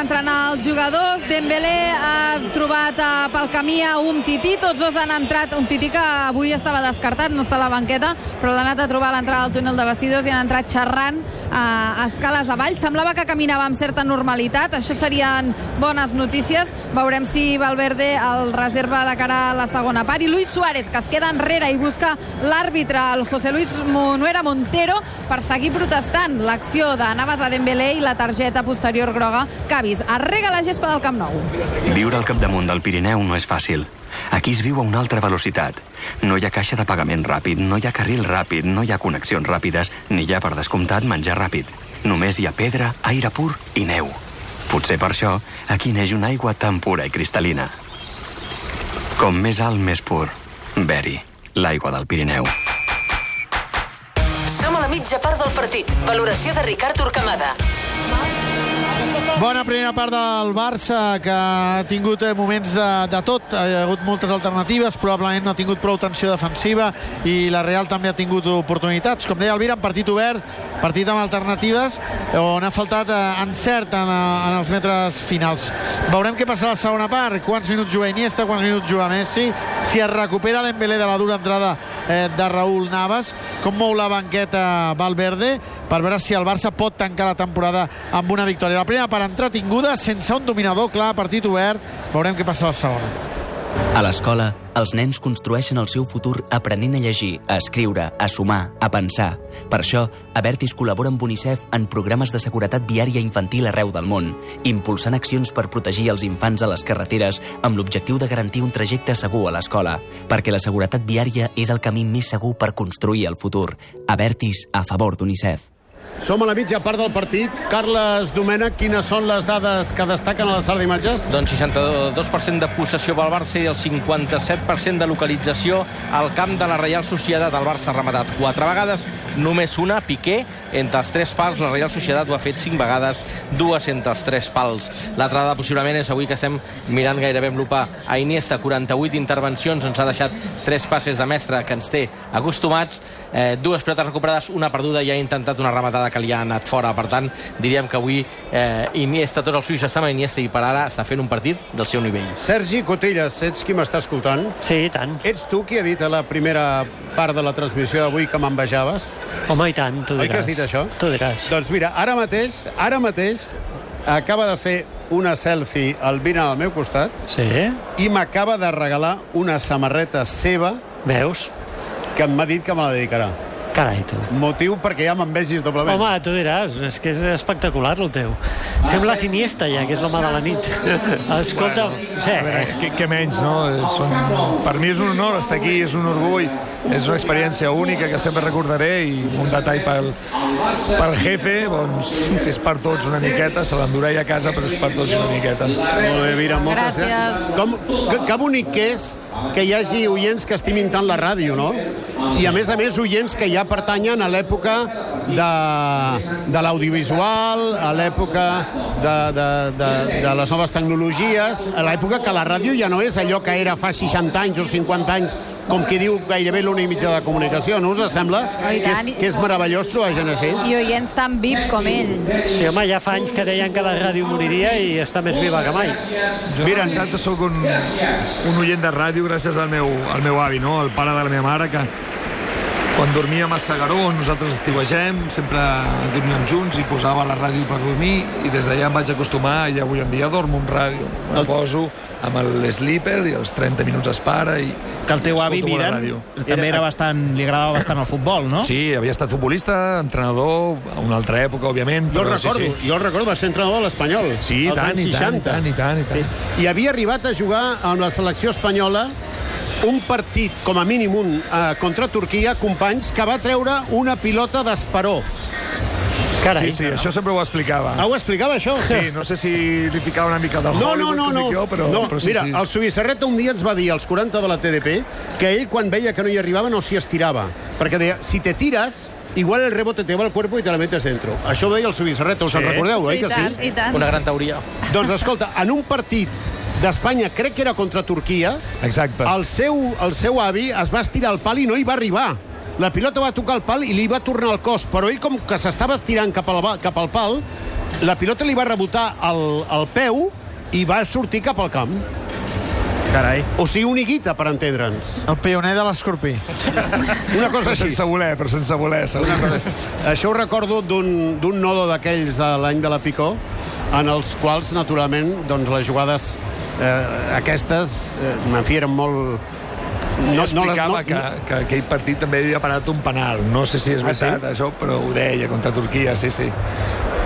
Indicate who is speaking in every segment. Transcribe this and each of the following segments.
Speaker 1: d'entrenar els jugadors. Dembélé ha trobat eh, pel camí a Umtiti. Tots dos han entrat. Umtiti que avui estava descartat, no està a la banqueta, però l'ha anat a trobar a l'entrada del túnel de vestidors i han entrat xerrant a escales avall. Semblava que caminava amb certa normalitat. Això serien bones notícies. Veurem si Valverde el reserva de cara a la segona part. I Luis Suárez, que es queda enrere i busca l'àrbitre, el José Luis Monuera Montero, per seguir protestant l'acció de Navas a Dembélé i la targeta posterior groga que ha vist. Arrega la gespa del Camp Nou.
Speaker 2: Viure al capdamunt del Pirineu no és fàcil. Aquí es viu a una altra velocitat. No hi ha caixa de pagament ràpid, no hi ha carril ràpid, no hi ha connexions ràpides, ni hi ha, per descomptat, menjar ràpid. Només hi ha pedra, aire pur i neu. Potser per això aquí neix una aigua tan pura i cristal·lina. Com més alt, més pur. Beri, l'aigua del Pirineu.
Speaker 3: Som a la mitja part del partit. Valoració de Ricard Urcamada.
Speaker 4: Bona primera part del Barça, que ha tingut eh, moments de, de tot. Ha hagut moltes alternatives, probablement no ha tingut prou tensió defensiva i la Real també ha tingut oportunitats. Com deia Elvira, en partit obert, partit amb alternatives, on ha faltat eh, encert en, eh, en els metres finals. Veurem què passa a la segona part, quants minuts juga Iniesta, quants minuts juga Messi, si es recupera Dembélé de la dura entrada eh, de Raúl Navas, com mou la banqueta Valverde, per veure si el Barça pot tancar la temporada amb una victòria. La primera part entretinguda, sense un dominador clar, partit obert. Veurem què passa a la segona.
Speaker 5: A l'escola, els nens construeixen el seu futur aprenent a llegir, a escriure, a sumar, a pensar. Per això, Avertis col·labora amb UNICEF en programes de seguretat viària infantil arreu del món, impulsant accions per protegir els infants a les carreteres amb l'objectiu de garantir un trajecte segur a l'escola, perquè la seguretat viària és el camí més segur per construir el futur. Avertis a favor d'UNICEF.
Speaker 6: Som a la mitja part del partit. Carles Domènech, quines són les dades que destaquen a la sala d'imatges?
Speaker 7: Doncs 62% de possessió pel Barça i el 57% de localització al camp de la Reial Societat. El Barça ha rematat quatre vegades, només una, Piqué, entre els tres pals. La Reial Societat ho ha fet cinc vegades, dues entre els tres pals. L'altra dada possiblement és avui que estem mirant gairebé amb lupa a Iniesta, 48 intervencions, ens ha deixat tres passes de mestre que ens té acostumats, eh, dues pilotes recuperades, una perduda i ha intentat una rematada que li ha anat fora. Per tant, diríem que avui eh, Iniesta, tots els suïs estan amb Iniesta i per ara està fent un partit del seu nivell.
Speaker 6: Sergi Cotelles, ets qui m'està escoltant?
Speaker 8: Sí, i tant.
Speaker 6: Ets tu qui ha dit a la primera part de la transmissió d'avui que m'envejaves?
Speaker 8: Home, i tant, tu diràs.
Speaker 6: Oi que has dit això?
Speaker 8: Tu diràs.
Speaker 6: Doncs mira, ara mateix, ara mateix, acaba de fer una selfie al Vina al meu costat
Speaker 8: Sí?
Speaker 6: i m'acaba de regalar una samarreta seva
Speaker 8: Veus?
Speaker 6: que m'ha dit que me la dedicarà.
Speaker 8: Carai, tu.
Speaker 6: Motiu perquè ja m'envegis doblement.
Speaker 8: Home, tu diràs, és que és espectacular el teu. Sembla Iniesta ja, que és l'home de la nit. Escolta, sí,
Speaker 9: A veure, què, què menys, no? Són, per mi és un honor estar aquí, és un orgull, és una experiència única que sempre recordaré i un detall pel, pel jefe, doncs és per tots una miqueta, se l'endurà a casa, però és per tots una miqueta.
Speaker 6: Molt bé, Vira, moltes
Speaker 1: Gràcies.
Speaker 6: Com, que, que bonic que és que hi hagi oients que estimin tant la ràdio, no? I a més a més oients que ja pertanyen a l'època de, de l'audiovisual, a l'època de, de, de, de les noves tecnologies, a l'època que la ràdio ja no és allò que era fa 60 anys o 50 anys, com qui diu gairebé l'únic mitjà de comunicació, no us sembla?
Speaker 1: Oh, i
Speaker 6: que, és, que és meravellós trobar gent així?
Speaker 1: I oients tan vip com ell.
Speaker 8: sí, home, ja fa anys que deien que la ràdio moriria i està més viva que mai.
Speaker 9: Jo
Speaker 6: Mira,
Speaker 9: Mira, tant sóc un, un oient de ràdio gràcies al meu, al meu avi, no? el pare de la meva mare, que quan dormíem a Sagaró, on nosaltres estiuegem, sempre dormíem junts i posava la ràdio per dormir i des d'allà em vaig acostumar i avui en dia dormo amb ràdio. Em poso amb el sleeper i els 30 minuts es para i
Speaker 10: Que el teu avi,
Speaker 9: ràdio.
Speaker 10: també era bastant, li agradava bastant el futbol, no?
Speaker 9: Sí, havia estat futbolista, entrenador, a una altra època, òbviament.
Speaker 6: Jo el
Speaker 9: però
Speaker 6: recordo,
Speaker 9: Sí, sí.
Speaker 6: jo el recordo, va ser entrenador de l'Espanyol.
Speaker 9: Sí, i tant, i tant, i
Speaker 6: 60.
Speaker 9: tant, i tant, i tant.
Speaker 6: I havia arribat a jugar amb la selecció espanyola un partit, com a mínim un, eh, contra Turquia, companys, que va treure una pilota d'esperó.
Speaker 8: Carai.
Speaker 9: Sí, sí, això sempre ho explicava.
Speaker 6: Ah, ho explicava, això?
Speaker 9: Sí, no sé si li ficava una mica de
Speaker 6: No,
Speaker 9: Hollywood,
Speaker 6: no, no, no.
Speaker 9: jo, però,
Speaker 6: no
Speaker 9: però sí,
Speaker 6: mira,
Speaker 9: sí.
Speaker 6: el Subissarreta un dia ens va dir, als 40 de la TDP, que ell, quan veia que no hi arribava, no s'hi estirava. Perquè deia, si te tiras, igual el rebote te va al cuerpo y te la metes dentro. Això ho deia el Subissarreta, us en recordeu, oi
Speaker 1: Sí,
Speaker 6: que
Speaker 1: i tant,
Speaker 6: sí?
Speaker 1: i tant.
Speaker 7: Una gran teoria.
Speaker 6: Doncs escolta, en un partit d'Espanya, crec que era contra Turquia,
Speaker 9: Exacte.
Speaker 6: el seu, el seu avi es va estirar al pal i no hi va arribar. La pilota va tocar el pal i li va tornar al cos, però ell com que s'estava estirant cap al, cap al pal, la pilota li va rebotar al, al peu i va sortir cap al camp.
Speaker 10: Carai.
Speaker 6: O sigui, una guita, per entendre'ns.
Speaker 4: El pioner de l'escorpí.
Speaker 6: Una cosa així.
Speaker 9: Sense voler, però sense voler.
Speaker 6: Una cosa així. Això ho recordo d'un d'un nodo d'aquells de l'any de la Picó, en els quals, naturalment, doncs, les jugades eh, aquestes, eh, en fi, eren molt...
Speaker 9: No, explicava no, que, que aquell partit també havia parat un penal. No sé si és
Speaker 6: Ah, sí?
Speaker 9: veritat, això, però ho deia contra Turquia, sí, sí.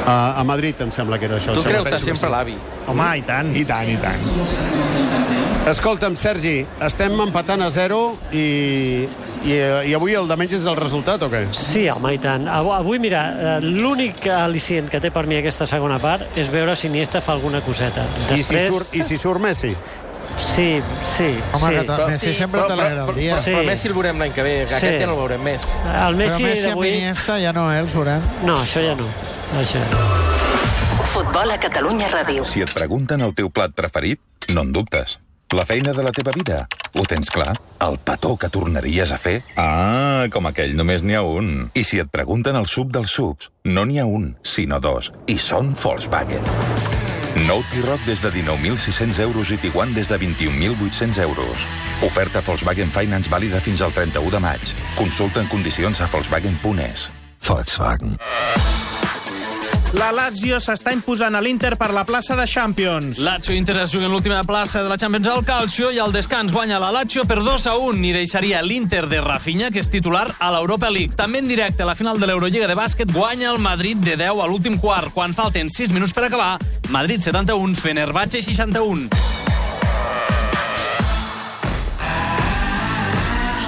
Speaker 6: A, a Madrid, em sembla que era això.
Speaker 7: Tu
Speaker 6: que
Speaker 7: sempre
Speaker 6: sí.
Speaker 7: l'avi.
Speaker 10: Home, i tant.
Speaker 9: I tant, i tant.
Speaker 6: Escolta'm, Sergi, estem empatant a zero i, i, i avui el de menys és el resultat o què?
Speaker 8: Sí, home, i tant. Avui, mira, eh, l'únic al·licient que té per mi aquesta segona part és veure si Iniesta fa alguna coseta.
Speaker 6: I, si surt, I si surt Messi?
Speaker 8: Sí, sí,
Speaker 4: Home,
Speaker 8: sí.
Speaker 4: que ta- Messi sempre t'alegra el dia.
Speaker 7: Però,
Speaker 8: Sí.
Speaker 7: però Messi el veurem l'any que ve, que
Speaker 8: Sí.
Speaker 7: aquest ja no el veurem més.
Speaker 8: El Messi,
Speaker 4: Però Messi amb
Speaker 8: d'avui...
Speaker 4: Iniesta ja no, eh, els veurem.
Speaker 8: No, això ja no. Això ja no.
Speaker 3: Futbol a Catalunya Ràdio.
Speaker 11: Si et pregunten el teu plat preferit, no en dubtes. La feina de la teva vida? Ho tens clar? El petó que tornaries a fer? Ah, com aquell, només n'hi ha un. I si et pregunten el sub dels subs, no n'hi ha un, sinó dos. I són Volkswagen. Nou T-Roc des de 19.600 euros i Tiguan des de 21.800 euros. Oferta Volkswagen Finance vàlida fins al 31 de maig. Consulta en condicions a Volkswagen.es. Volkswagen.
Speaker 10: La Lazio s'està imposant a l'Inter per la plaça de Champions.
Speaker 12: Lazio i Inter es juguen l'última plaça de la Champions al Calcio i al descans guanya la Lazio per 2 a 1 i deixaria l'Inter de Rafinha, que és titular a l'Europa League. També en directe a la final de l'Eurolliga de bàsquet guanya el Madrid de 10 a l'últim quart. Quan falten 6 minuts per acabar, Madrid 71, Fenerbahce 61.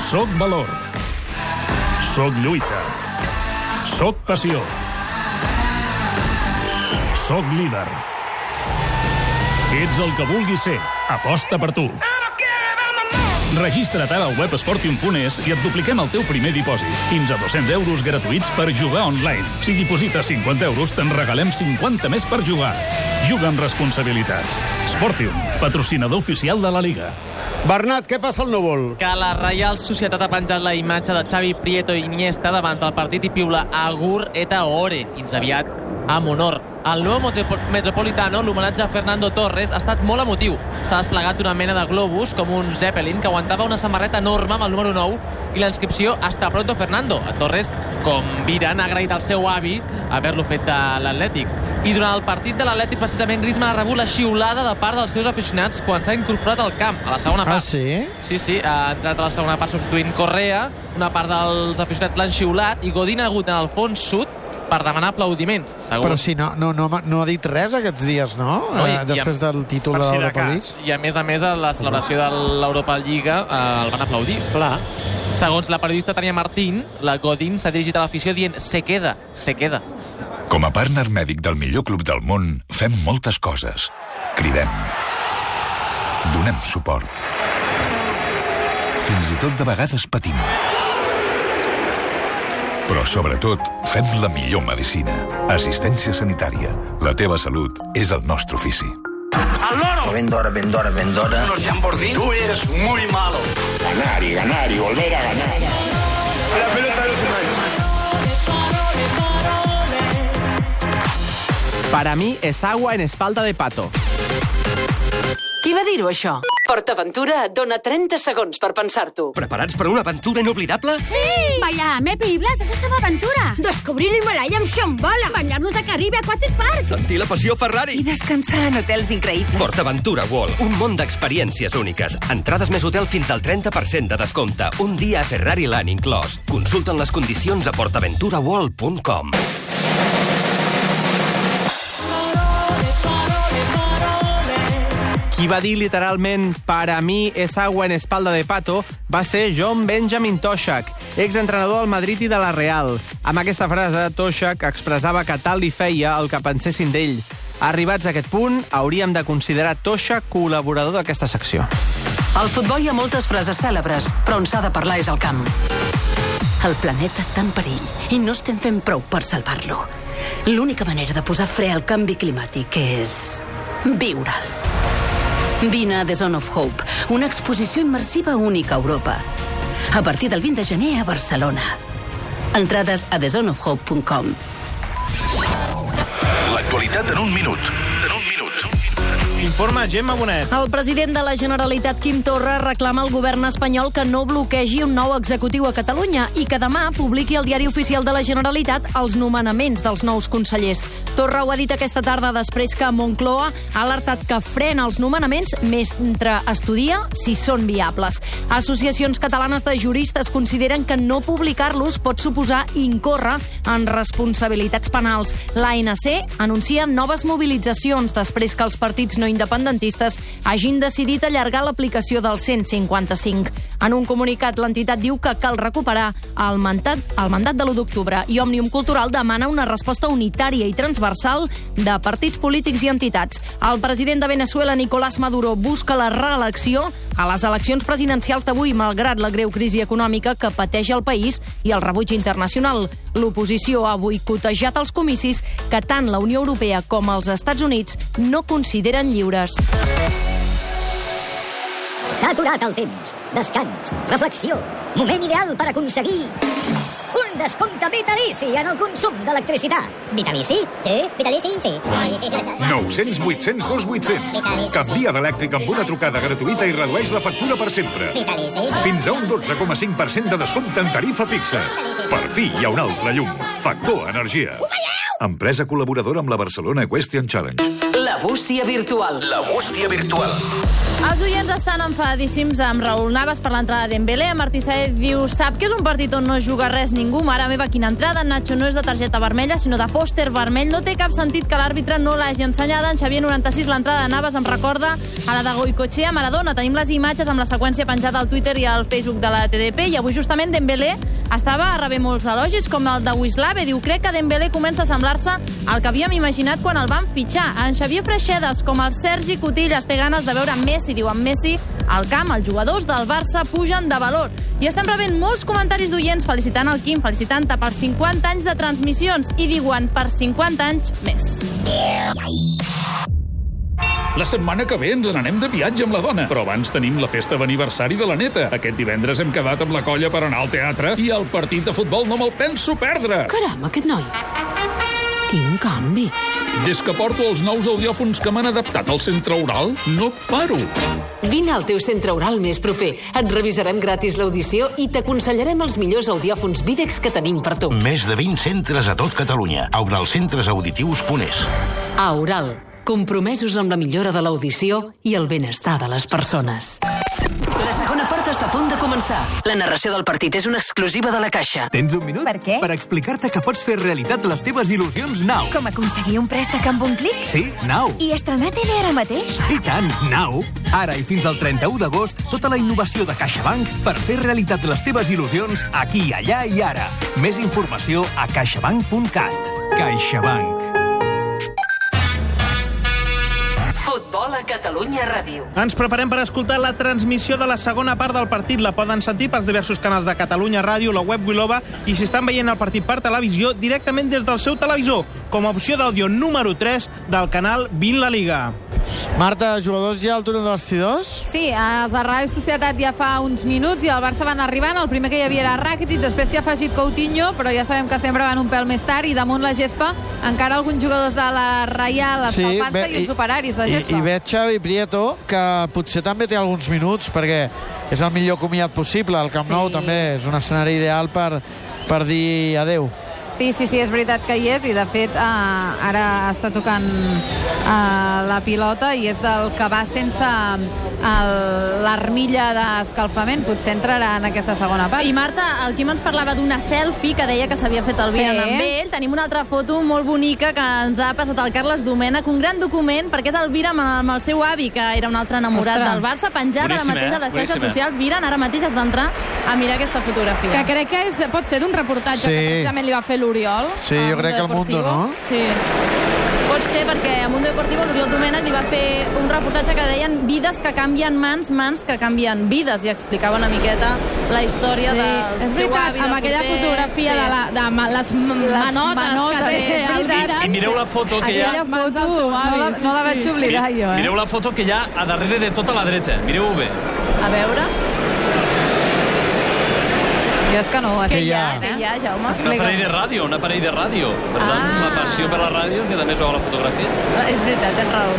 Speaker 13: Soc valor. Soc lluita. Soc passió. Soc líder. Ets el que vulguis ser. Aposta per tu. Registra't ara al web esportium.es i et dupliquem el teu primer dipòsit. Fins a 200 euros gratuïts per jugar online. Si diposites 50 euros, te'n regalem 50 més per jugar. Juga amb responsabilitat. Sportium, patrocinador oficial de la Liga.
Speaker 6: Bernat, què passa al núvol?
Speaker 14: que la Reial Societat ha penjat la imatge de Xavi Prieto i Iniesta davant del partit i piula Agur eta Ore. Fins aviat, amb honor. Al nou Metropo- Metropolitano, l'homenatge a Fernando Torres ha estat molt emotiu. S'ha desplegat una mena de globus, com un Zeppelin, que aguantava una samarreta enorme amb el número 9 i la inscripció Hasta pronto Fernando. A Torres, com Viran, ha agraït al seu avi haver-lo fet de l'Atlètic. I durant el partit de l'Atlètic, precisament, Griezmann ha rebut la xiulada de part dels seus aficionats quan s'ha incorporat al camp, a la segona part.
Speaker 4: Ah, sí?
Speaker 14: Sí, sí, ha entrat a la segona part substituint Correa, una part dels aficionats l'han xiulat i Godín ha hagut en el fons sud per demanar aplaudiments. Segur.
Speaker 4: Però si no, no, no, no ha dit res aquests dies, no?
Speaker 14: No, i-
Speaker 4: eh, després
Speaker 14: i amb-
Speaker 4: del títol de
Speaker 14: si de
Speaker 4: l'Europa. League.
Speaker 14: I a més a més, a la celebració de l'Europa Lliga eh, el van aplaudir.
Speaker 8: Clar.
Speaker 14: Segons la periodista Tania Martín, la Godín s'ha dirigit a l'afició dient se queda, se queda.
Speaker 11: Com a partner mèdic del millor club del món, fem moltes coses. Cridem. Donem suport. Fins i tot de vegades patim. Però sobretot, fem la millor medicina. Assistència sanitària. La teva salut és el nostre ofici.
Speaker 15: ¡Al loro! Vendora, vendora, vendora.
Speaker 16: Unos Lamborghini.
Speaker 15: Tú eres muy malo.
Speaker 16: Ganar y ganar y volver a ganar.
Speaker 15: La pelota no se mancha.
Speaker 17: Para mí es agua en espalda de pato.
Speaker 3: Qui va dir-ho, això? PortAventura et dona 30 segons per pensar-t'ho.
Speaker 18: Preparats per una aventura inoblidable?
Speaker 19: Sí! Bailar a Mepe i Blas és la seva aventura. Descobrir l'Himalaya amb Shambhala. Banyar-nos a Caribe Aquatic Park.
Speaker 18: Sentir la passió Ferrari?
Speaker 19: I descansar en hotels increïbles.
Speaker 18: PortAventura World, un món d'experiències úniques. Entrades més hotel fins al 30% de descompte. Un dia a Ferrari Land inclòs. Consulten les condicions a portaventuraworld.com.
Speaker 17: Qui va dir literalment «Para mi es agua en espalda de pato» va ser John Benjamin Toshak, exentrenador del Madrid i de la Real. Amb aquesta frase, Toshak expressava que tal li feia el que pensessin d'ell. Arribats a aquest punt, hauríem de considerar Toshak col·laborador d'aquesta secció.
Speaker 3: Al futbol hi ha moltes frases cèlebres, però on s'ha de parlar és al camp.
Speaker 19: El planeta està en perill i no estem fent prou per salvar-lo. L'única manera de posar fre al canvi climàtic és... viure'l. Vine a The Zone of Hope, una exposició immersiva única a Europa. A partir del 20 de gener a Barcelona. Entrades a thezoneofhope.com.
Speaker 11: L'actualitat.
Speaker 13: En un minut.
Speaker 10: Informa Gemma Bonet.
Speaker 20: El president de la Generalitat, Quim Torra, reclama al govern espanyol que no bloquegi un nou executiu a Catalunya i que demà publiqui el diari oficial de la Generalitat els nomenaments dels nous consellers. Torra ho ha dit aquesta tarda després que Moncloa ha alertat que frena els nomenaments mentre estudia si són viables. Associacions catalanes de juristes consideren que no publicar-los pot suposar incórrer en responsabilitats penals. L'ANC anuncia noves mobilitzacions després que els partits no independentistes hagin decidit allargar l'aplicació del 155. En un comunicat, l'entitat diu que cal recuperar el mandat, el mandat de l'1 d'octubre i Òmnium Cultural demana una resposta unitària i transversal de partits polítics i entitats. El president de Venezuela, Nicolás Maduro, busca la reelecció a les eleccions presidencials d'avui, malgrat la greu crisi econòmica que pateix el país i el rebuig internacional. L'oposició ha boicotejat els comicis que tant la Unió Europea com els Estats Units no consideren lliures.
Speaker 21: S'ha aturat el temps. Descans, reflexió, moment ideal per aconseguir un descompte vitalici en el consum d'electricitat. Vitalici? Sí, vitalici, sí.
Speaker 22: 900 800 2800. Canvia d'elèctric amb una trucada gratuïta i redueix la factura per sempre. Fins a un 12,5% de descompte en tarifa fixa. Per fi hi ha un altre llum. Factor Energia. Empresa col·laboradora amb la Barcelona Question Challenge.
Speaker 3: La bústia virtual.
Speaker 13: La bústia virtual.
Speaker 1: Els oients estan enfadíssims amb Raül Navas per l'entrada de Dembélé. Martí Saez diu, sap que és un partit on no juga res ningú. Mare meva, quina entrada. Nacho no és de targeta vermella, sinó de pòster vermell. No té cap sentit que l'àrbitre no l'hagi ensenyada. En Xavier 96, l'entrada de Navas em recorda a la de Goicoechea a Maradona. Tenim les imatges amb la seqüència penjada al Twitter i al Facebook de la TDP i avui justament Dembélé estava a rebre molts elogis, com el de Wislave. Diu, crec que Dembélé comença a semblar-se al que havíem imaginat quan el van fitxar. En Xavier Freixedes, com el Sergi Cotillas, té ganes de veure Messi, diu en Messi, al camp, els jugadors del Barça pugen de valor. I estem rebent molts comentaris d'oients felicitant el Quim, felicitant-te per 50 anys de transmissions i diuen per 50 anys més.
Speaker 13: La setmana que ve ens n'anem de viatge amb la dona, però abans tenim la festa d'aniversari de la neta. Aquest divendres hem quedat amb la colla per anar al teatre i el partit de futbol no me'l penso perdre.
Speaker 3: Caram, aquest noi. Quin canvi.
Speaker 13: Des que porto els nous audiòfons que m'han adaptat al centre oral, no paro.
Speaker 3: Vine al teu centre oral més proper. Et revisarem gratis l'audició i t'aconsellarem els millors audiòfons Videx que tenim per tu.
Speaker 23: Més de 20 centres a tot Catalunya. Auralcentresauditius.es
Speaker 3: A Oral, compromesos amb la millora de l'audició i el benestar de les persones. La segona part està a punt de començar. La narració del partit és una exclusiva de la Caixa.
Speaker 24: Tens un minut?
Speaker 25: Per què?
Speaker 24: Per explicar-te que pots fer realitat les teves il·lusions Now.
Speaker 25: Com aconseguir un préstec amb un clic?
Speaker 24: Sí, Now.
Speaker 25: I estrenar tele ara mateix?
Speaker 24: I tant, Now. Ara i fins al 31 d'agost, tota la innovació de CaixaBank per fer realitat les teves il·lusions aquí, allà i ara. Més informació a caixabank.cat. CaixaBank.
Speaker 3: A Catalunya Ràdio.
Speaker 10: Ens preparem per escoltar la transmissió de la segona part del partit. La poden sentir pels diversos canals de Catalunya Ràdio, la web Wilova, i si estan veient el partit per televisió, directament des del seu televisor, com a opció d'àudio número 3 del canal 20 La Liga.
Speaker 4: Marta, jugadors ja al túnel de vestidors?
Speaker 1: Sí, els de Real Societat ja fa uns minuts i el Barça van arribant. El primer que hi havia era Rakitic, després s'hi ha afegit Coutinho, però ja sabem que sempre van un pèl més tard i damunt la gespa encara alguns jugadors de la Reial escalfant-se i els operaris de
Speaker 4: i,
Speaker 1: gespa.
Speaker 4: i veig Xavi Prieto, que potser també té alguns minuts, perquè és el millor comiat possible. El Camp
Speaker 1: Sí.
Speaker 4: Nou també és un escenari ideal per, per dir adeu.
Speaker 1: Sí, sí, sí, és veritat que hi és i de fet eh, ara està tocant eh, la pilota i és del que va sense el- l'armilla d'escalfament, potser entrarà en aquesta segona part.
Speaker 26: I Marta, el Quim ens parlava d'una selfie que deia que s'havia fet el Viran
Speaker 1: Sí.
Speaker 26: amb ell. Tenim una altra foto molt bonica que ens ha passat el Carles Domènech, un gran document, perquè és el Viran amb, amb el seu avi, que era un altre enamorat
Speaker 1: Ostres.
Speaker 26: del Barça, penjat ara mateix a
Speaker 1: eh?
Speaker 26: les xarxes
Speaker 1: Boníssima.
Speaker 26: socials. Viran, ara mateix has d'entrar a mirar aquesta fotografia.
Speaker 27: És que crec que és, pot ser d'un reportatge
Speaker 4: Sí.
Speaker 27: que precisament li va fer l'Oriol.
Speaker 4: Sí, jo crec que al Mundo, no?
Speaker 26: Sí. Pot ser perquè a Mundo Deportivo l'Oriol Domènech li va fer un reportatge que deien vides que canvien mans, mans que canvien vides, i explicava una miqueta la història
Speaker 27: Sí,
Speaker 26: del
Speaker 27: és
Speaker 26: seu
Speaker 27: veritat,
Speaker 26: avi,
Speaker 27: amb aquella
Speaker 26: porter.
Speaker 27: fotografia de, la, de ma- les, m- manotes,
Speaker 1: manotes,
Speaker 27: que
Speaker 1: sí,
Speaker 27: té
Speaker 1: és
Speaker 27: el
Speaker 1: veritat.
Speaker 27: Viran.
Speaker 12: I mireu la foto que hi ha...
Speaker 1: Aquella
Speaker 27: mans del
Speaker 1: foto no la,
Speaker 27: sí,
Speaker 1: no la
Speaker 27: sí.
Speaker 1: vaig oblidar jo, eh?
Speaker 12: Mireu la foto que hi ha a darrere de tota la dreta. Mireu-ho bé.
Speaker 26: A veure...
Speaker 1: Jo és que no ho
Speaker 26: Què
Speaker 1: estic
Speaker 26: hi ha? Què hi ha, Jaume?
Speaker 12: Un aparell de ràdio, un aparell de ràdio. Per tant,
Speaker 26: Ah.
Speaker 12: la passió per la ràdio, que també es veu a la fotografia.
Speaker 26: Ah, És veritat, tens raó.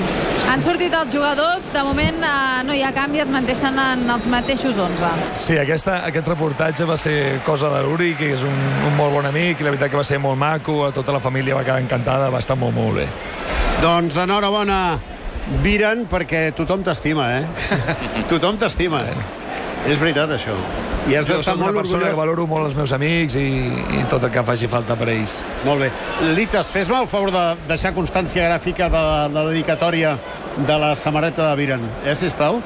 Speaker 1: Han sortit els jugadors, de moment eh, no hi ha canvi, es manteixen en els mateixos 11.
Speaker 9: Sí, aquesta, aquest reportatge va ser cosa de l'Uri, que és un, un molt bon amic, i la veritat que va ser molt maco, tota la família va quedar encantada, va estar molt, molt bé.
Speaker 6: Doncs enhorabona, Viren, perquè tothom t'estima, eh? tothom t'estima, eh? És veritat, això. I has d'estar molt
Speaker 9: persona que
Speaker 6: orgullós.
Speaker 9: valoro molt els meus amics i, i tot el que faci falta per ells.
Speaker 6: Molt bé. Lites, fes-me el favor de deixar constància gràfica de la dedicatòria de la samarreta de Viren, eh, sisplau?